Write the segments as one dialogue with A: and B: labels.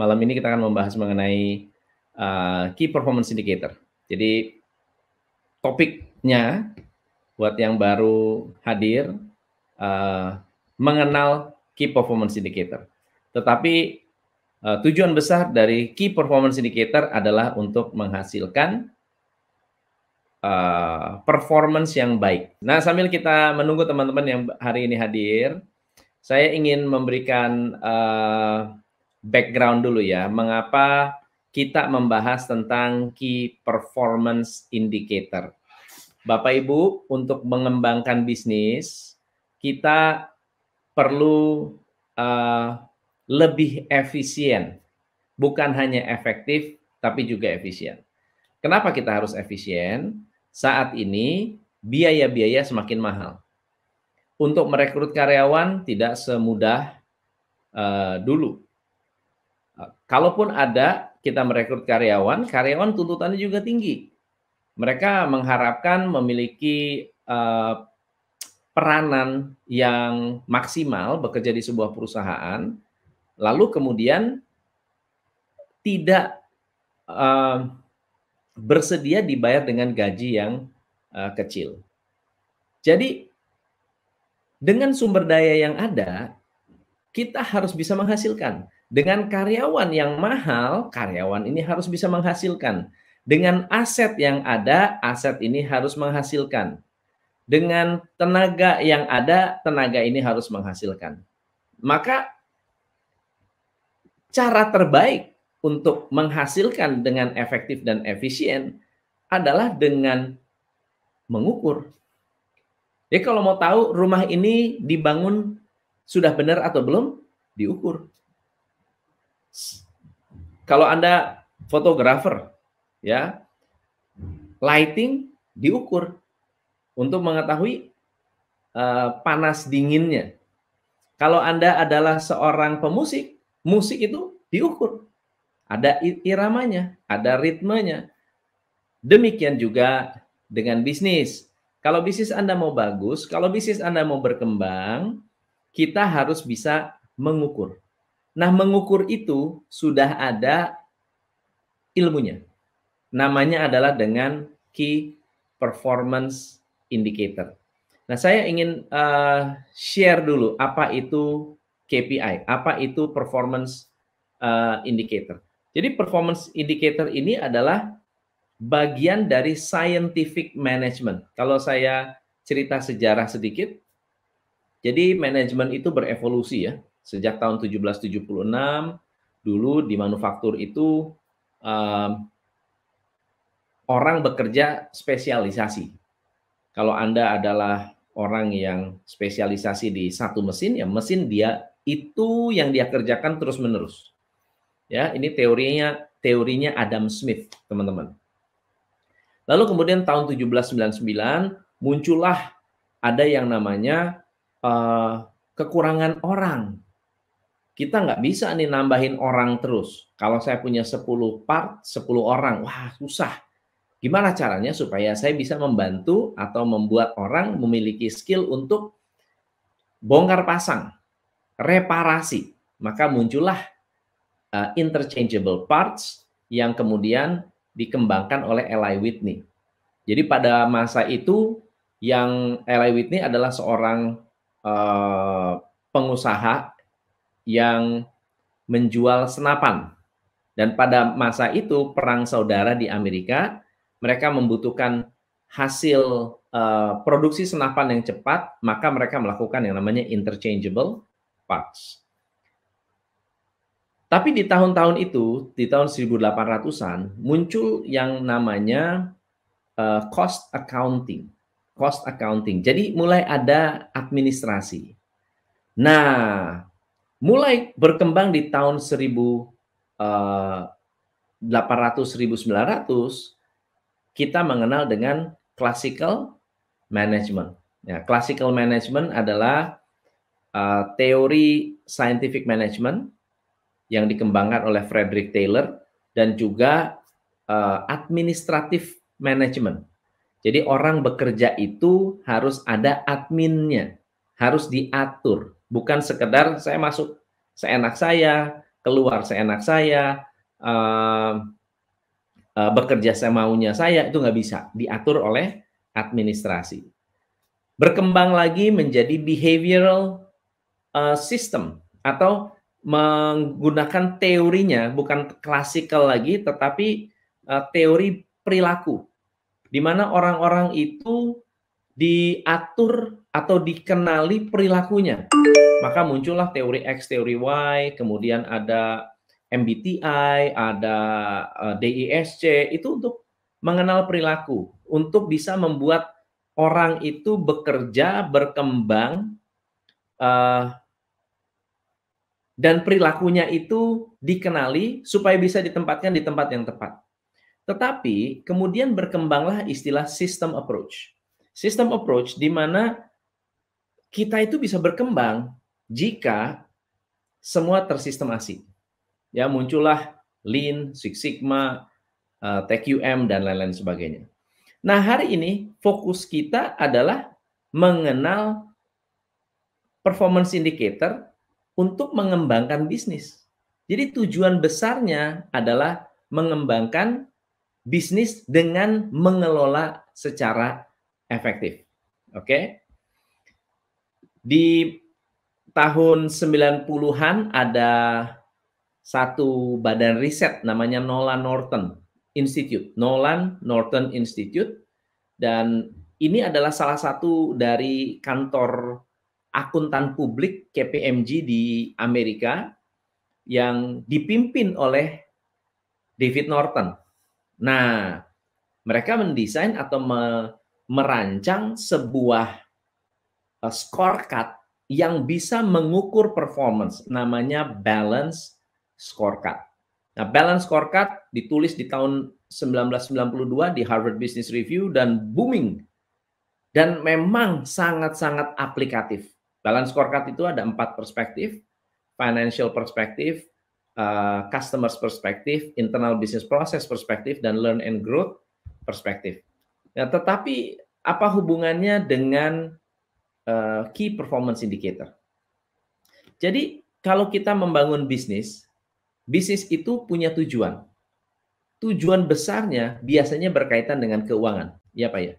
A: malam ini kita akan membahas mengenai uh, Key Performance Indicator. Jadi topiknya buat yang baru hadir uh, mengenal Key Performance Indicator. Tetapi uh, tujuan besar dari Key Performance Indicator adalah untuk menghasilkan uh, performance yang baik. Nah, sambil kita menunggu teman-teman yang hari ini hadir, saya ingin memberikan uh, background dulu ya, mengapa kita membahas tentang key performance indicator. Bapak Ibu, untuk mengembangkan bisnis, kita perlu uh, lebih efisien, bukan hanya efektif, tapi juga efisien. Kenapa kita harus efisien? Saat ini biaya-biaya semakin mahal untuk merekrut karyawan tidak semudah uh, dulu. Kalaupun ada kita merekrut karyawan, karyawan tuntutannya juga tinggi. Mereka mengharapkan memiliki uh, peranan yang maksimal bekerja di sebuah perusahaan, lalu kemudian tidak uh, bersedia dibayar dengan gaji yang uh, kecil. Jadi dengan sumber daya yang ada, kita harus bisa menghasilkan. Dengan karyawan yang mahal, karyawan ini harus bisa menghasilkan. Dengan aset yang ada, aset ini harus menghasilkan. Dengan tenaga yang ada, tenaga ini harus menghasilkan. Maka cara terbaik untuk menghasilkan dengan efektif dan efisien adalah dengan mengukur jadi kalau mau tahu rumah ini dibangun sudah benar atau belum, diukur. Kalau Anda fotografer, ya, lighting diukur untuk mengetahui uh, panas dinginnya. Kalau Anda adalah seorang pemusik, musik itu diukur. Ada iramanya, ada ritmenya. Demikian juga dengan bisnis kalau bisnis Anda mau bagus, kalau bisnis Anda mau berkembang, kita harus bisa mengukur. Nah, mengukur itu sudah ada ilmunya. Namanya adalah dengan Key Performance Indicator. Nah, saya ingin uh, share dulu apa itu KPI, apa itu Performance uh, Indicator. Jadi, Performance Indicator ini adalah bagian dari scientific management. Kalau saya cerita sejarah sedikit, jadi manajemen itu berevolusi ya. Sejak tahun 1776 dulu di manufaktur itu um, orang bekerja spesialisasi. Kalau Anda adalah orang yang spesialisasi di satu mesin, ya mesin dia itu yang dia kerjakan terus-menerus. Ya, ini teorinya teorinya Adam Smith, teman-teman. Lalu kemudian tahun 1799 muncullah ada yang namanya uh, kekurangan orang. Kita nggak bisa nih nambahin orang terus. Kalau saya punya 10 part, 10 orang, wah susah. Gimana caranya supaya saya bisa membantu atau membuat orang memiliki skill untuk bongkar pasang, reparasi. Maka muncullah uh, interchangeable parts yang kemudian dikembangkan oleh Eli Whitney. Jadi pada masa itu yang Eli Whitney adalah seorang uh, pengusaha yang menjual senapan. Dan pada masa itu perang saudara di Amerika, mereka membutuhkan hasil uh, produksi senapan yang cepat, maka mereka melakukan yang namanya interchangeable parts. Tapi di tahun-tahun itu, di tahun 1800-an, muncul yang namanya uh, cost accounting. Cost accounting. Jadi mulai ada administrasi. Nah, mulai berkembang di tahun 1800 1900 kita mengenal dengan classical management. Ya, classical management adalah uh, teori scientific management yang dikembangkan oleh Frederick Taylor dan juga uh, administratif management. Jadi orang bekerja itu harus ada adminnya, harus diatur, bukan sekedar saya masuk seenak saya, keluar seenak saya, uh, uh, bekerja semaunya saya, itu nggak bisa diatur oleh administrasi. Berkembang lagi menjadi behavioral uh, system atau menggunakan teorinya bukan klasikal lagi tetapi uh, teori perilaku di mana orang-orang itu diatur atau dikenali perilakunya. Maka muncullah teori X, teori Y, kemudian ada MBTI, ada uh, DISC, itu untuk mengenal perilaku, untuk bisa membuat orang itu bekerja, berkembang, uh, dan perilakunya itu dikenali supaya bisa ditempatkan di tempat yang tepat. Tetapi kemudian berkembanglah istilah system approach. System approach di mana kita itu bisa berkembang jika semua tersistemasi. Ya, muncullah Lean, Six Sigma, eh, TQM dan lain-lain sebagainya. Nah, hari ini fokus kita adalah mengenal performance indicator untuk mengembangkan bisnis. Jadi tujuan besarnya adalah mengembangkan bisnis dengan mengelola secara efektif. Oke. Di tahun 90-an ada satu badan riset namanya Nolan Norton Institute. Nolan Norton Institute dan ini adalah salah satu dari kantor akuntan publik KPMG di Amerika yang dipimpin oleh David Norton. Nah, mereka mendesain atau me merancang sebuah scorecard yang bisa mengukur performance, namanya balance scorecard. Nah, balance scorecard ditulis di tahun 1992 di Harvard Business Review dan booming dan memang sangat-sangat aplikatif. Balance scorecard itu ada empat perspektif, financial perspektif, uh, customers perspektif, internal business process perspektif, dan learn and growth perspektif. Ya, tetapi apa hubungannya dengan uh, key performance indicator? Jadi kalau kita membangun bisnis, bisnis itu punya tujuan. Tujuan besarnya biasanya berkaitan dengan keuangan, ya Pak ya.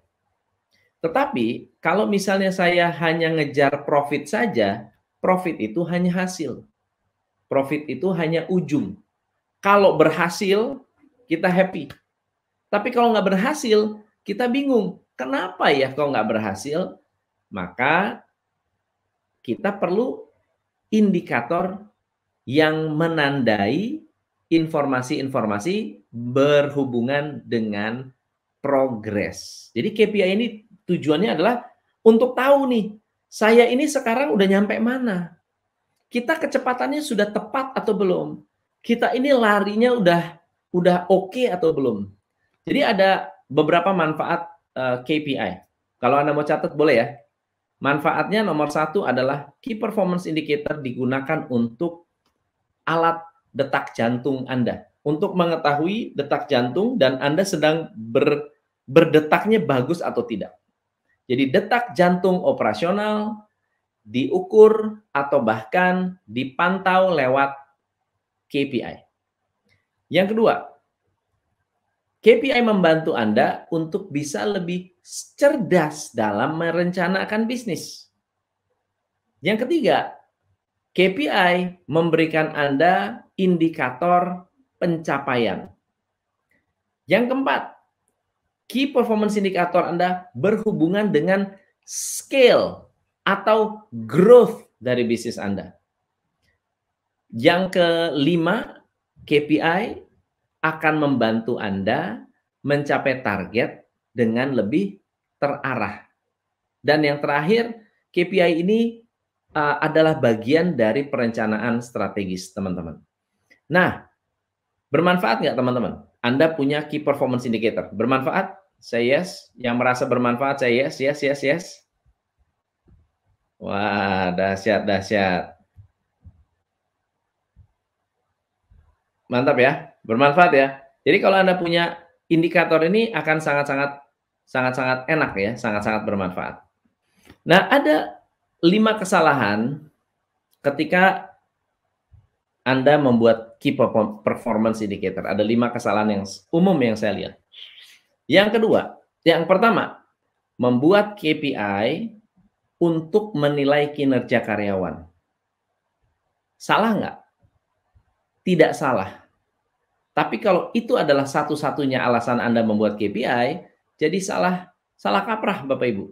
A: Tetapi kalau misalnya saya hanya ngejar profit saja, profit itu hanya hasil. Profit itu hanya ujung. Kalau berhasil, kita happy. Tapi kalau nggak berhasil, kita bingung. Kenapa ya kalau nggak berhasil? Maka kita perlu indikator yang menandai informasi-informasi berhubungan dengan progres. Jadi KPI ini tujuannya adalah untuk tahu nih, saya ini sekarang udah nyampe mana? Kita kecepatannya sudah tepat atau belum? Kita ini larinya udah udah oke okay atau belum? Jadi ada beberapa manfaat uh, eh, KPI. Kalau Anda mau catat boleh ya. Manfaatnya nomor satu adalah key performance indicator digunakan untuk alat detak jantung Anda. Untuk mengetahui detak jantung dan Anda sedang ber, berdetaknya bagus atau tidak. Jadi detak jantung operasional diukur atau bahkan dipantau lewat KPI. Yang kedua, KPI membantu Anda untuk bisa lebih cerdas dalam merencanakan bisnis. Yang ketiga, KPI memberikan Anda indikator pencapaian. Yang keempat, key performance indicator Anda berhubungan dengan scale atau growth dari bisnis Anda. Yang kelima, KPI akan membantu Anda mencapai target dengan lebih terarah. Dan yang terakhir, KPI ini uh, adalah bagian dari perencanaan strategis, teman-teman. Nah, bermanfaat nggak teman-teman? Anda punya key performance indicator. Bermanfaat? Saya yes. Yang merasa bermanfaat saya yes, yes, yes, yes. Wah, dahsyat, dahsyat. Mantap ya, bermanfaat ya. Jadi kalau Anda punya indikator ini akan sangat-sangat sangat-sangat enak ya, sangat-sangat bermanfaat. Nah, ada lima kesalahan ketika Anda membuat key performance indicator. Ada lima kesalahan yang umum yang saya lihat. Yang kedua, yang pertama, membuat KPI untuk menilai kinerja karyawan. Salah nggak? Tidak salah. Tapi kalau itu adalah satu-satunya alasan Anda membuat KPI, jadi salah salah kaprah Bapak Ibu.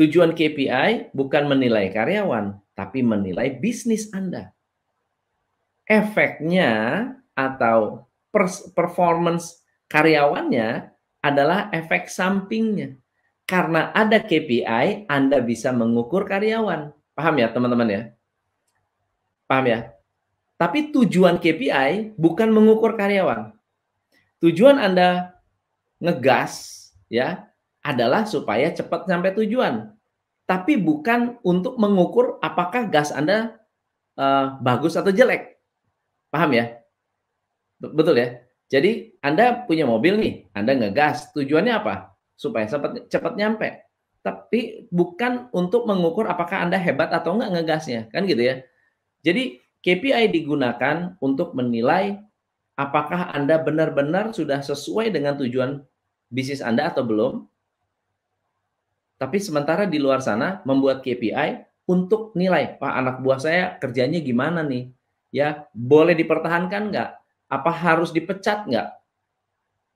A: Tujuan KPI bukan menilai karyawan, tapi menilai bisnis Anda efeknya atau performance karyawannya adalah efek sampingnya. Karena ada KPI, Anda bisa mengukur karyawan. Paham ya teman-teman ya? Paham ya? Tapi tujuan KPI bukan mengukur karyawan. Tujuan Anda ngegas ya adalah supaya cepat sampai tujuan. Tapi bukan untuk mengukur apakah gas Anda uh, bagus atau jelek. Paham ya? Betul ya? Jadi Anda punya mobil nih, Anda ngegas. Tujuannya apa? Supaya cepat cepat nyampe. Tapi bukan untuk mengukur apakah Anda hebat atau enggak ngegasnya, kan gitu ya. Jadi KPI digunakan untuk menilai apakah Anda benar-benar sudah sesuai dengan tujuan bisnis Anda atau belum. Tapi sementara di luar sana membuat KPI untuk nilai, Pak anak buah saya kerjanya gimana nih? ya boleh dipertahankan nggak? Apa harus dipecat nggak?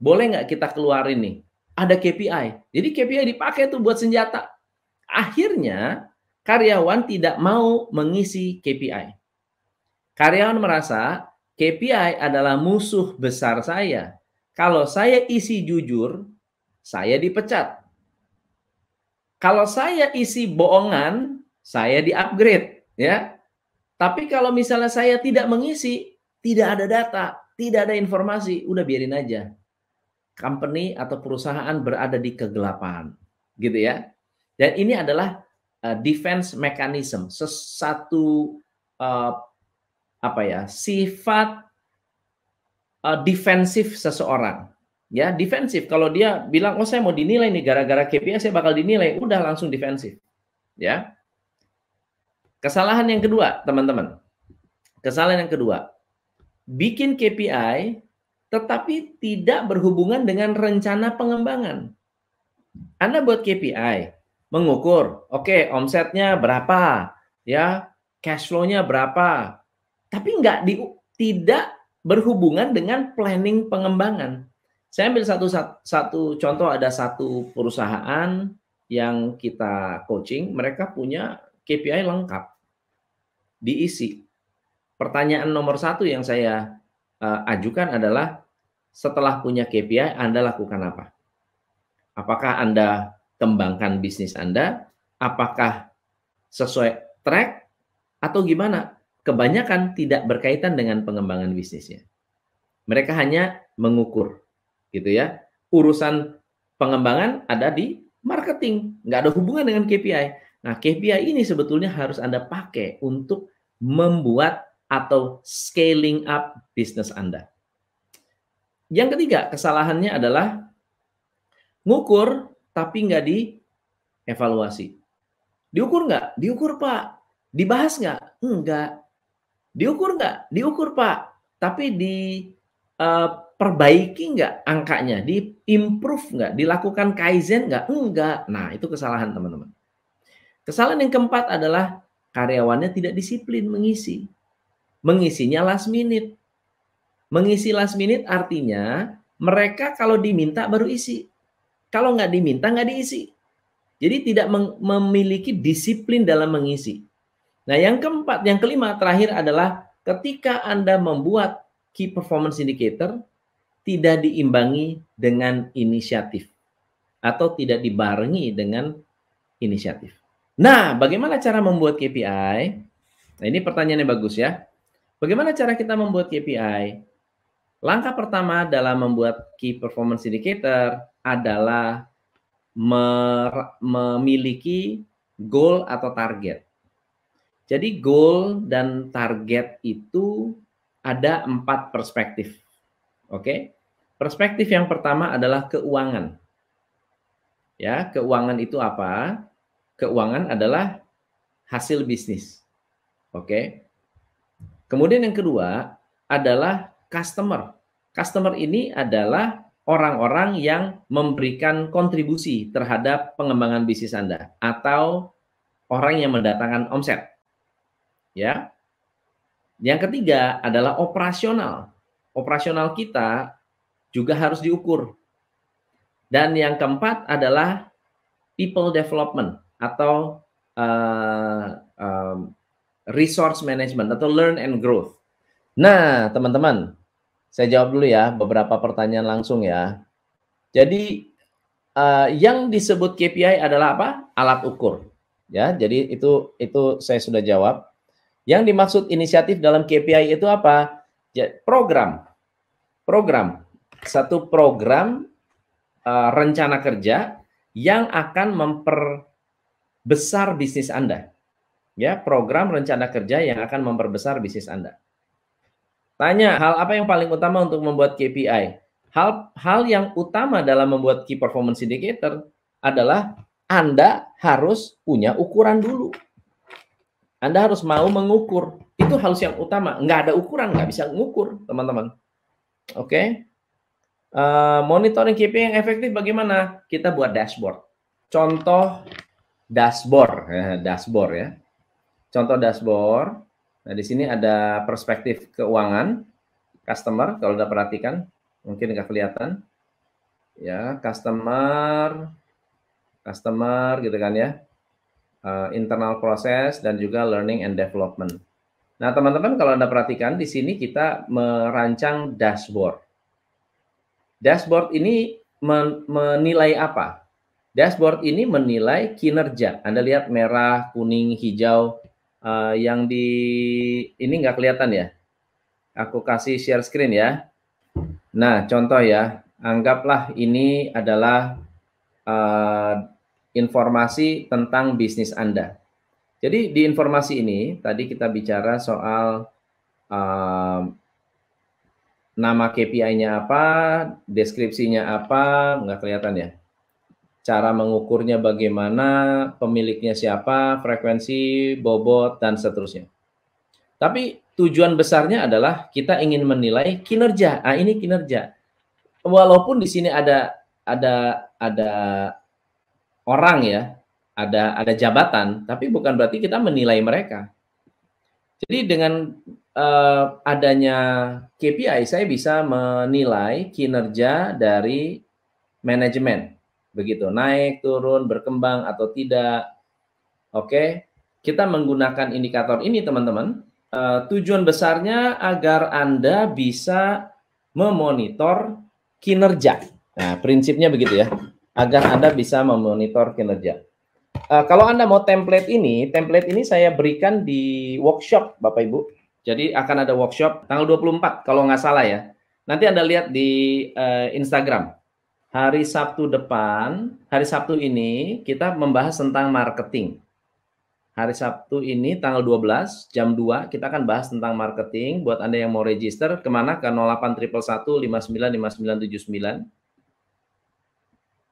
A: Boleh nggak kita keluarin nih? Ada KPI. Jadi KPI dipakai tuh buat senjata. Akhirnya karyawan tidak mau mengisi KPI. Karyawan merasa KPI adalah musuh besar saya. Kalau saya isi jujur, saya dipecat. Kalau saya isi bohongan, saya di-upgrade, ya. Tapi kalau misalnya saya tidak mengisi, tidak ada data, tidak ada informasi, udah biarin aja. Company atau perusahaan berada di kegelapan, gitu ya. Dan ini adalah uh, defense mechanism, sesuatu uh, apa ya sifat uh, defensif seseorang. Ya, defensif. Kalau dia bilang, oh saya mau dinilai nih gara-gara KPI saya bakal dinilai, udah langsung defensif. Ya, Kesalahan yang kedua, teman-teman. Kesalahan yang kedua, bikin KPI tetapi tidak berhubungan dengan rencana pengembangan. Anda buat KPI, mengukur, oke, okay, omsetnya berapa, ya, cash flow-nya berapa, tapi nggak di, tidak berhubungan dengan planning pengembangan. Saya ambil satu, satu contoh, ada satu perusahaan yang kita coaching, mereka punya KPI lengkap, diisi. Pertanyaan nomor satu yang saya uh, ajukan adalah setelah punya KPI, Anda lakukan apa? Apakah Anda kembangkan bisnis Anda? Apakah sesuai track atau gimana? Kebanyakan tidak berkaitan dengan pengembangan bisnisnya. Mereka hanya mengukur, gitu ya. Urusan pengembangan ada di marketing, nggak ada hubungan dengan KPI. Nah, KPI ini sebetulnya harus Anda pakai untuk membuat atau scaling up bisnis Anda. Yang ketiga, kesalahannya adalah ngukur tapi nggak dievaluasi. Diukur nggak? Diukur Pak. Dibahas nggak? Enggak. Diukur nggak? Diukur Pak. Tapi di uh, perbaiki nggak angkanya? Di improve nggak? Dilakukan kaizen nggak? Enggak. Nah itu kesalahan teman-teman. Kesalahan yang keempat adalah karyawannya tidak disiplin mengisi. Mengisinya last minute. Mengisi last minute artinya mereka kalau diminta baru isi. Kalau nggak diminta nggak diisi. Jadi tidak memiliki disiplin dalam mengisi. Nah yang keempat, yang kelima terakhir adalah ketika Anda membuat key performance indicator tidak diimbangi dengan inisiatif atau tidak dibarengi dengan inisiatif. Nah, bagaimana cara membuat KPI? Nah, ini pertanyaannya bagus ya. Bagaimana cara kita membuat KPI? Langkah pertama dalam membuat Key Performance Indicator adalah memiliki goal atau target. Jadi goal dan target itu ada empat perspektif. Oke, perspektif yang pertama adalah keuangan. Ya, keuangan itu apa? keuangan adalah hasil bisnis. Oke. Kemudian yang kedua adalah customer. Customer ini adalah orang-orang yang memberikan kontribusi terhadap pengembangan bisnis Anda atau orang yang mendatangkan omset. Ya. Yang ketiga adalah operasional. Operasional kita juga harus diukur. Dan yang keempat adalah people development atau uh, um, resource management atau learn and growth. Nah, teman-teman, saya jawab dulu ya beberapa pertanyaan langsung ya. Jadi uh, yang disebut KPI adalah apa? Alat ukur. Ya, jadi itu itu saya sudah jawab. Yang dimaksud inisiatif dalam KPI itu apa? Ya, program. Program. Satu program uh, rencana kerja yang akan memperbesar bisnis Anda. Ya, program rencana kerja yang akan memperbesar bisnis Anda. Tanya, hal apa yang paling utama untuk membuat KPI? Hal hal yang utama dalam membuat key performance indicator adalah Anda harus punya ukuran dulu. Anda harus mau mengukur. Itu harus yang utama. Nggak ada ukuran, nggak bisa mengukur, teman-teman. Oke. Okay? Uh, monitoring KPI yang efektif bagaimana? Kita buat dashboard. Contoh dashboard, dashboard ya. Contoh dashboard Nah, di sini ada perspektif keuangan customer kalau udah perhatikan, mungkin nggak kelihatan. Ya, customer customer gitu kan ya. Uh, internal proses dan juga learning and development. Nah, teman-teman kalau Anda perhatikan di sini kita merancang dashboard. Dashboard ini men menilai apa? Dashboard ini menilai kinerja. Anda lihat merah, kuning, hijau uh, yang di ini nggak kelihatan ya. Aku kasih share screen ya. Nah, contoh ya, anggaplah ini adalah uh, informasi tentang bisnis Anda. Jadi di informasi ini tadi kita bicara soal uh, nama KPI-nya apa, deskripsinya apa, nggak kelihatan ya cara mengukurnya bagaimana, pemiliknya siapa, frekuensi, bobot, dan seterusnya. Tapi tujuan besarnya adalah kita ingin menilai kinerja. Ah ini kinerja. Walaupun di sini ada ada ada orang ya, ada ada jabatan, tapi bukan berarti kita menilai mereka. Jadi dengan uh, adanya KPI saya bisa menilai kinerja dari manajemen begitu naik, turun, berkembang atau tidak. Oke, kita menggunakan indikator ini teman-teman. Uh, tujuan besarnya agar Anda bisa memonitor kinerja. Nah, prinsipnya begitu ya, agar Anda bisa memonitor kinerja. Uh, kalau Anda mau template ini, template ini saya berikan di workshop Bapak Ibu. Jadi akan ada workshop tanggal 24 kalau nggak salah ya. Nanti Anda lihat di uh, Instagram hari Sabtu depan, hari Sabtu ini kita membahas tentang marketing. Hari Sabtu ini tanggal 12 jam 2 kita akan bahas tentang marketing. Buat Anda yang mau register ke mana? Ke 08111595979.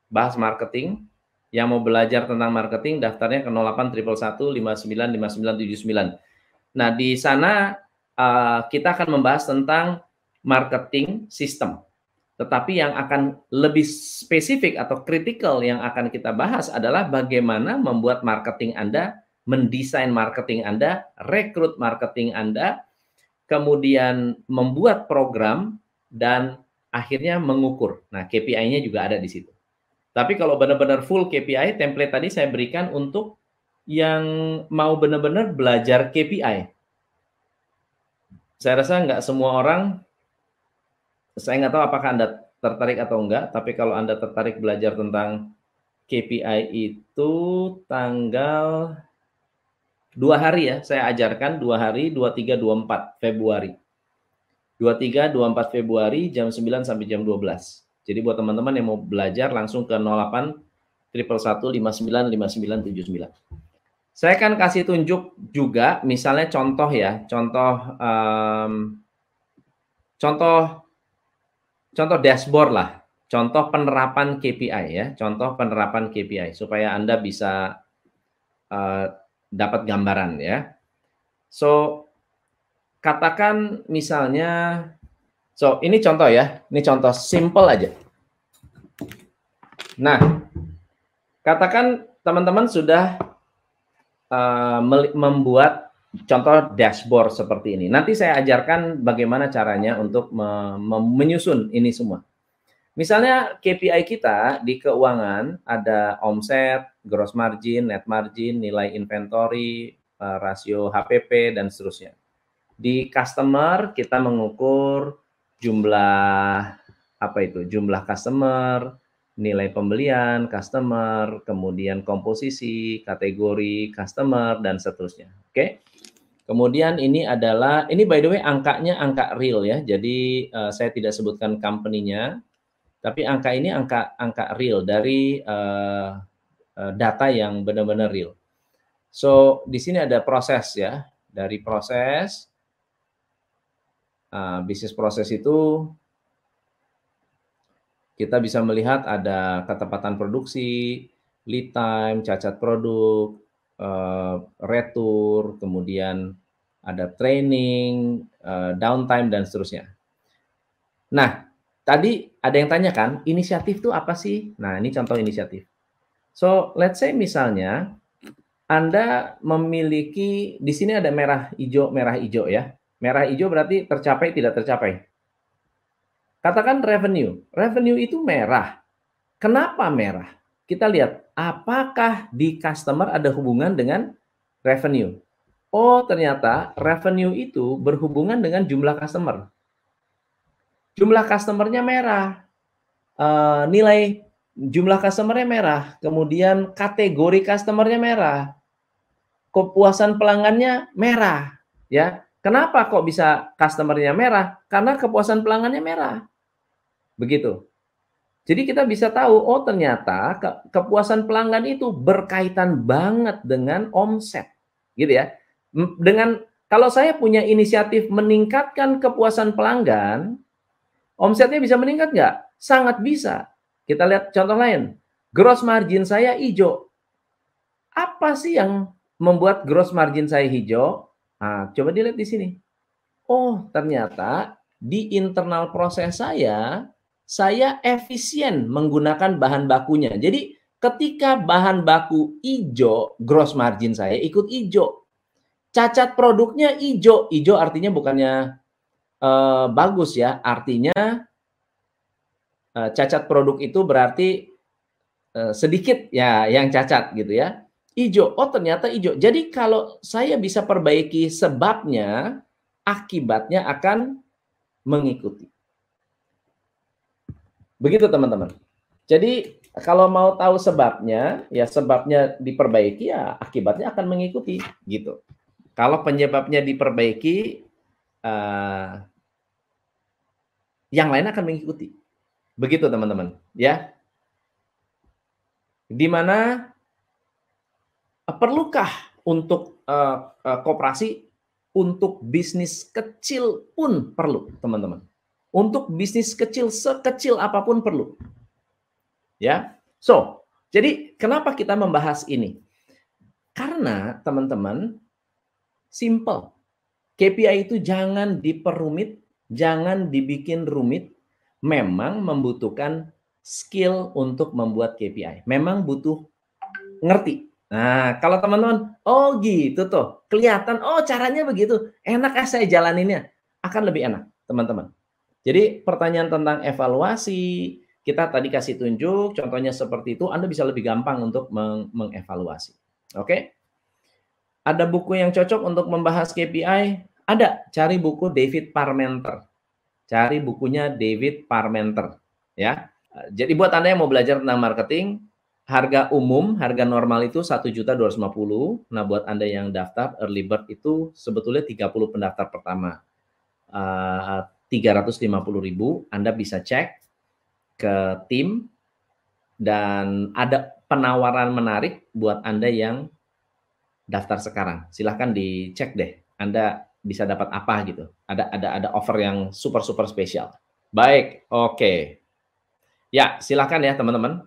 A: Bahas marketing. Yang mau belajar tentang marketing daftarnya ke 08111595979. Nah, di sana uh, kita akan membahas tentang marketing system tetapi yang akan lebih spesifik atau kritikal yang akan kita bahas adalah bagaimana membuat marketing Anda, mendesain marketing Anda, rekrut marketing Anda, kemudian membuat program dan akhirnya mengukur. Nah, KPI-nya juga ada di situ. Tapi kalau benar-benar full KPI, template tadi saya berikan untuk yang mau benar-benar belajar KPI. Saya rasa nggak semua orang saya nggak tahu apakah Anda tertarik atau enggak, tapi kalau Anda tertarik belajar tentang KPI itu tanggal dua hari ya, saya ajarkan dua hari, 23, 24 Februari. 23, 24 Februari jam 9 sampai jam 12. Jadi buat teman-teman yang mau belajar langsung ke 08 111 59 59 Saya akan kasih tunjuk juga misalnya contoh ya, contoh um, contoh contoh dashboard lah, contoh penerapan KPI ya, contoh penerapan KPI supaya Anda bisa uh, dapat gambaran ya. So katakan misalnya, so ini contoh ya, ini contoh simple aja. Nah, katakan teman-teman sudah uh, membuat contoh dashboard seperti ini. Nanti saya ajarkan bagaimana caranya untuk me menyusun ini semua. Misalnya KPI kita di keuangan ada omset, gross margin, net margin, nilai inventory, uh, rasio HPP dan seterusnya. Di customer kita mengukur jumlah apa itu? Jumlah customer, nilai pembelian customer, kemudian komposisi, kategori customer dan seterusnya. Oke. Kemudian ini adalah ini by the way angkanya angka real ya. Jadi uh, saya tidak sebutkan company-nya tapi angka ini angka angka real dari uh, data yang benar-benar real. So di sini ada proses ya, dari proses uh, bisnis proses itu kita bisa melihat ada ketepatan produksi, lead time, cacat produk, uh, retur, kemudian ada training, uh, downtime dan seterusnya. Nah, tadi ada yang tanya kan, inisiatif itu apa sih? Nah, ini contoh inisiatif. So, let's say misalnya Anda memiliki di sini ada merah hijau, merah hijau ya. Merah hijau berarti tercapai tidak tercapai. Katakan revenue. Revenue itu merah. Kenapa merah? Kita lihat apakah di customer ada hubungan dengan revenue. Oh, ternyata revenue itu berhubungan dengan jumlah customer jumlah customernya merah, uh, nilai jumlah customernya merah, kemudian kategori customernya merah, kepuasan pelanggannya merah, ya. Kenapa kok bisa customernya merah? Karena kepuasan pelanggannya merah. Begitu. Jadi kita bisa tahu, oh ternyata ke kepuasan pelanggan itu berkaitan banget dengan omset, gitu ya. Dengan kalau saya punya inisiatif meningkatkan kepuasan pelanggan, Omsetnya bisa meningkat nggak? Sangat bisa. Kita lihat contoh lain. Gross margin saya hijau. Apa sih yang membuat gross margin saya hijau? Nah, coba dilihat di sini. Oh, ternyata di internal proses saya, saya efisien menggunakan bahan bakunya. Jadi ketika bahan baku hijau, gross margin saya ikut hijau. Cacat produknya hijau. Hijau artinya bukannya uh, bagus ya. Artinya uh, cacat produk itu berarti uh, sedikit ya yang cacat gitu ya. Ijo, oh ternyata ijo. Jadi kalau saya bisa perbaiki sebabnya, akibatnya akan mengikuti. Begitu teman-teman. Jadi kalau mau tahu sebabnya, ya sebabnya diperbaiki ya akibatnya akan mengikuti gitu. Kalau penyebabnya diperbaiki, uh, yang lain akan mengikuti. Begitu teman-teman, ya. Di mana perlukah untuk uh, uh, koperasi untuk bisnis kecil pun perlu, teman-teman. Untuk bisnis kecil sekecil apa pun perlu. Ya. So, jadi kenapa kita membahas ini? Karena teman-teman simple. KPI itu jangan diperumit, jangan dibikin rumit. Memang membutuhkan skill untuk membuat KPI. Memang butuh ngerti. Nah, kalau teman-teman, oh gitu tuh, kelihatan, oh caranya begitu, enak ah saya jalaninnya, akan lebih enak, teman-teman. Jadi pertanyaan tentang evaluasi, kita tadi kasih tunjuk, contohnya seperti itu, Anda bisa lebih gampang untuk meng mengevaluasi. Oke? Ada buku yang cocok untuk membahas KPI? Ada, cari buku David Parmenter. Cari bukunya David Parmenter, ya. Jadi buat Anda yang mau belajar tentang marketing, harga umum, harga normal itu satu juta dua Nah, buat Anda yang daftar early bird itu sebetulnya 30 pendaftar pertama. Uh, ribu Anda bisa cek ke tim dan ada penawaran menarik buat Anda yang daftar sekarang. Silahkan dicek deh. Anda bisa dapat apa gitu. Ada ada ada offer yang super super spesial. Baik, oke. Okay. Ya, silahkan ya teman-teman.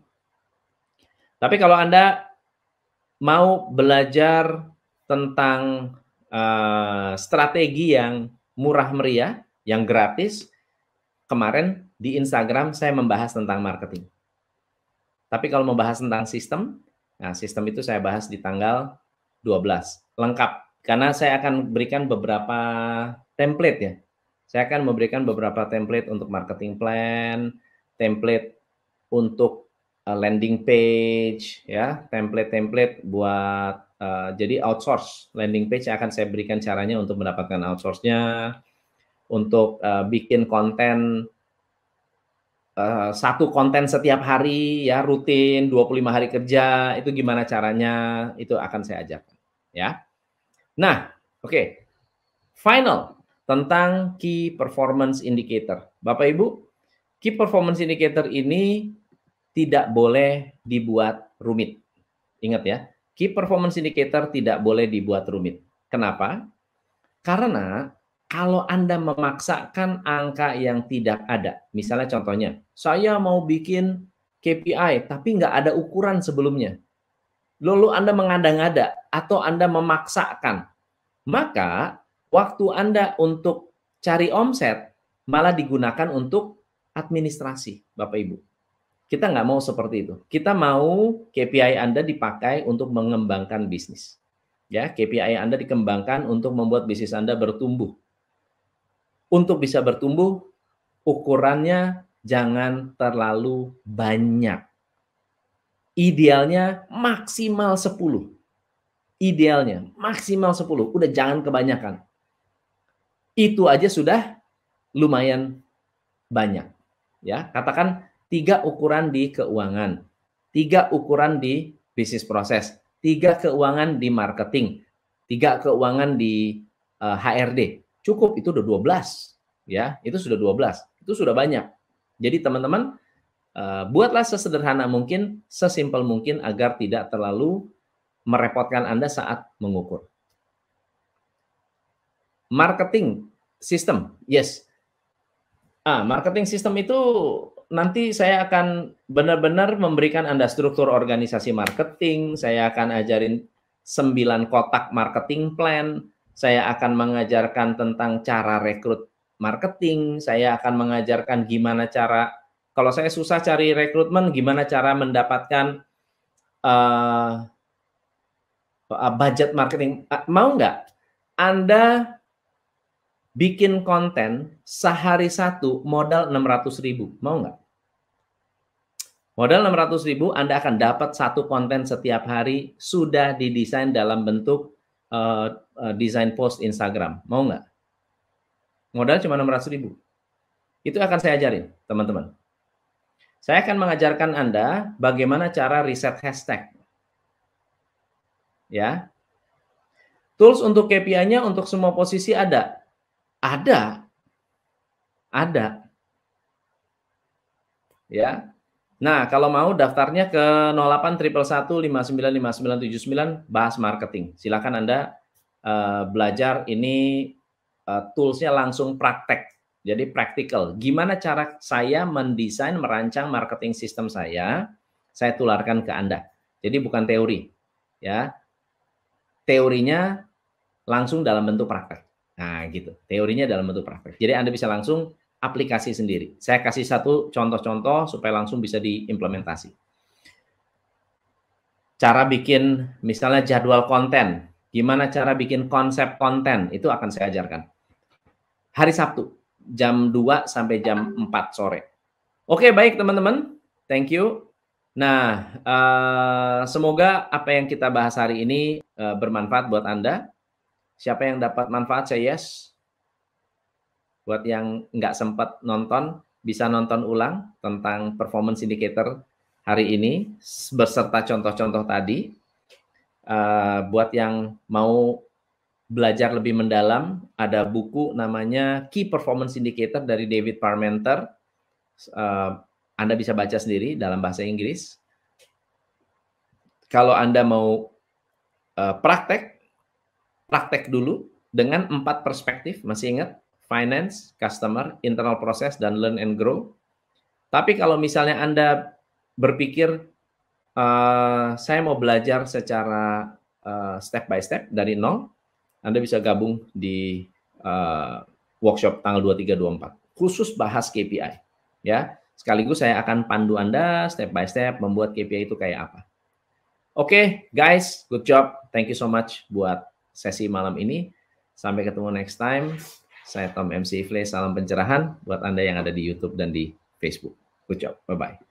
A: Tapi kalau Anda mau belajar tentang uh, strategi yang murah meriah, yang gratis. Kemarin di Instagram saya membahas tentang marketing. Tapi kalau membahas tentang sistem, nah sistem itu saya bahas di tanggal 12. Lengkap. Karena saya akan berikan beberapa template ya. Saya akan memberikan beberapa template untuk marketing plan, template untuk landing page, ya, template-template buat uh, jadi outsource landing page akan saya berikan caranya untuk mendapatkan outsource-nya, untuk uh, bikin konten uh, satu konten setiap hari ya rutin 25 hari kerja itu gimana caranya itu akan saya ajarkan ya. Nah, oke. Okay. Final tentang key performance indicator. Bapak Ibu, key performance indicator ini tidak boleh dibuat rumit. Ingat ya, key performance indicator tidak boleh dibuat rumit. Kenapa? Karena kalau Anda memaksakan angka yang tidak ada, misalnya contohnya, saya mau bikin KPI tapi nggak ada ukuran sebelumnya. Lalu Anda mengada-ngada atau Anda memaksakan, maka waktu Anda untuk cari omset malah digunakan untuk administrasi, Bapak Ibu. Kita nggak mau seperti itu. Kita mau KPI Anda dipakai untuk mengembangkan bisnis. Ya, KPI Anda dikembangkan untuk membuat bisnis Anda bertumbuh untuk bisa bertumbuh, ukurannya jangan terlalu banyak. Idealnya maksimal 10. Idealnya maksimal 10. Udah jangan kebanyakan. Itu aja sudah lumayan banyak. Ya, katakan tiga ukuran di keuangan, tiga ukuran di bisnis proses, tiga keuangan di marketing, tiga keuangan di uh, eh, HRD Cukup itu udah 12 ya, itu sudah 12. Itu sudah banyak. Jadi teman-teman uh, buatlah sesederhana mungkin, sesimpel mungkin agar tidak terlalu merepotkan Anda saat mengukur. Marketing sistem, yes. Ah, marketing sistem itu nanti saya akan benar-benar memberikan Anda struktur organisasi marketing, saya akan ajarin 9 kotak marketing plan, saya akan mengajarkan tentang cara rekrut marketing, saya akan mengajarkan gimana cara kalau saya susah cari rekrutmen, gimana cara mendapatkan uh, budget marketing. Uh, mau nggak Anda bikin konten sehari satu modal 600 ribu, mau nggak? Modal 600 ribu, Anda akan dapat satu konten setiap hari sudah didesain dalam bentuk uh, uh, desain post Instagram. Mau nggak? Modal cuma 600 ribu. Itu akan saya ajarin, teman-teman. Saya akan mengajarkan Anda bagaimana cara riset hashtag. Ya. Tools untuk KPI-nya untuk semua posisi ada. Ada. Ada. Ya. Nah, kalau mau daftarnya ke 08 bahas marketing. Silakan Anda uh, belajar ini uh, toolsnya langsung praktek. Jadi praktikal. Gimana cara saya mendesain, merancang marketing sistem saya, saya tularkan ke Anda. Jadi bukan teori, ya. Teorinya langsung dalam bentuk praktek. Nah, gitu. Teorinya dalam bentuk praktek. Jadi Anda bisa langsung aplikasi sendiri. Saya kasih satu contoh-contoh supaya langsung bisa diimplementasi. Cara bikin misalnya jadwal konten, gimana cara bikin konsep konten, itu akan saya ajarkan. Hari Sabtu, jam 2 sampai jam 4 sore. Oke, baik teman-teman. Thank you. Nah, uh, semoga apa yang kita bahas hari ini uh, bermanfaat buat Anda. Siapa yang dapat manfaat, saya yes. Buat yang nggak sempat nonton, bisa nonton ulang tentang performance indicator hari ini beserta contoh-contoh tadi. Uh, buat yang mau belajar lebih mendalam, ada buku namanya Key Performance Indicator dari David Parmenter. Uh, anda bisa baca sendiri dalam bahasa Inggris. Kalau Anda mau uh, praktek, praktek dulu dengan empat perspektif. Masih ingat? finance, customer, internal process, dan learn and grow. Tapi kalau misalnya Anda berpikir, uh, saya mau belajar secara uh, step by step dari nol, Anda bisa gabung di uh, workshop tanggal 23-24, khusus bahas KPI. ya. Sekaligus saya akan pandu Anda step by step membuat KPI itu kayak apa. Oke, okay, guys, good job. Thank you so much buat sesi malam ini. Sampai ketemu next time. Saya Tom MC Ifle, salam pencerahan buat Anda yang ada di YouTube dan di Facebook. Good job. Bye-bye.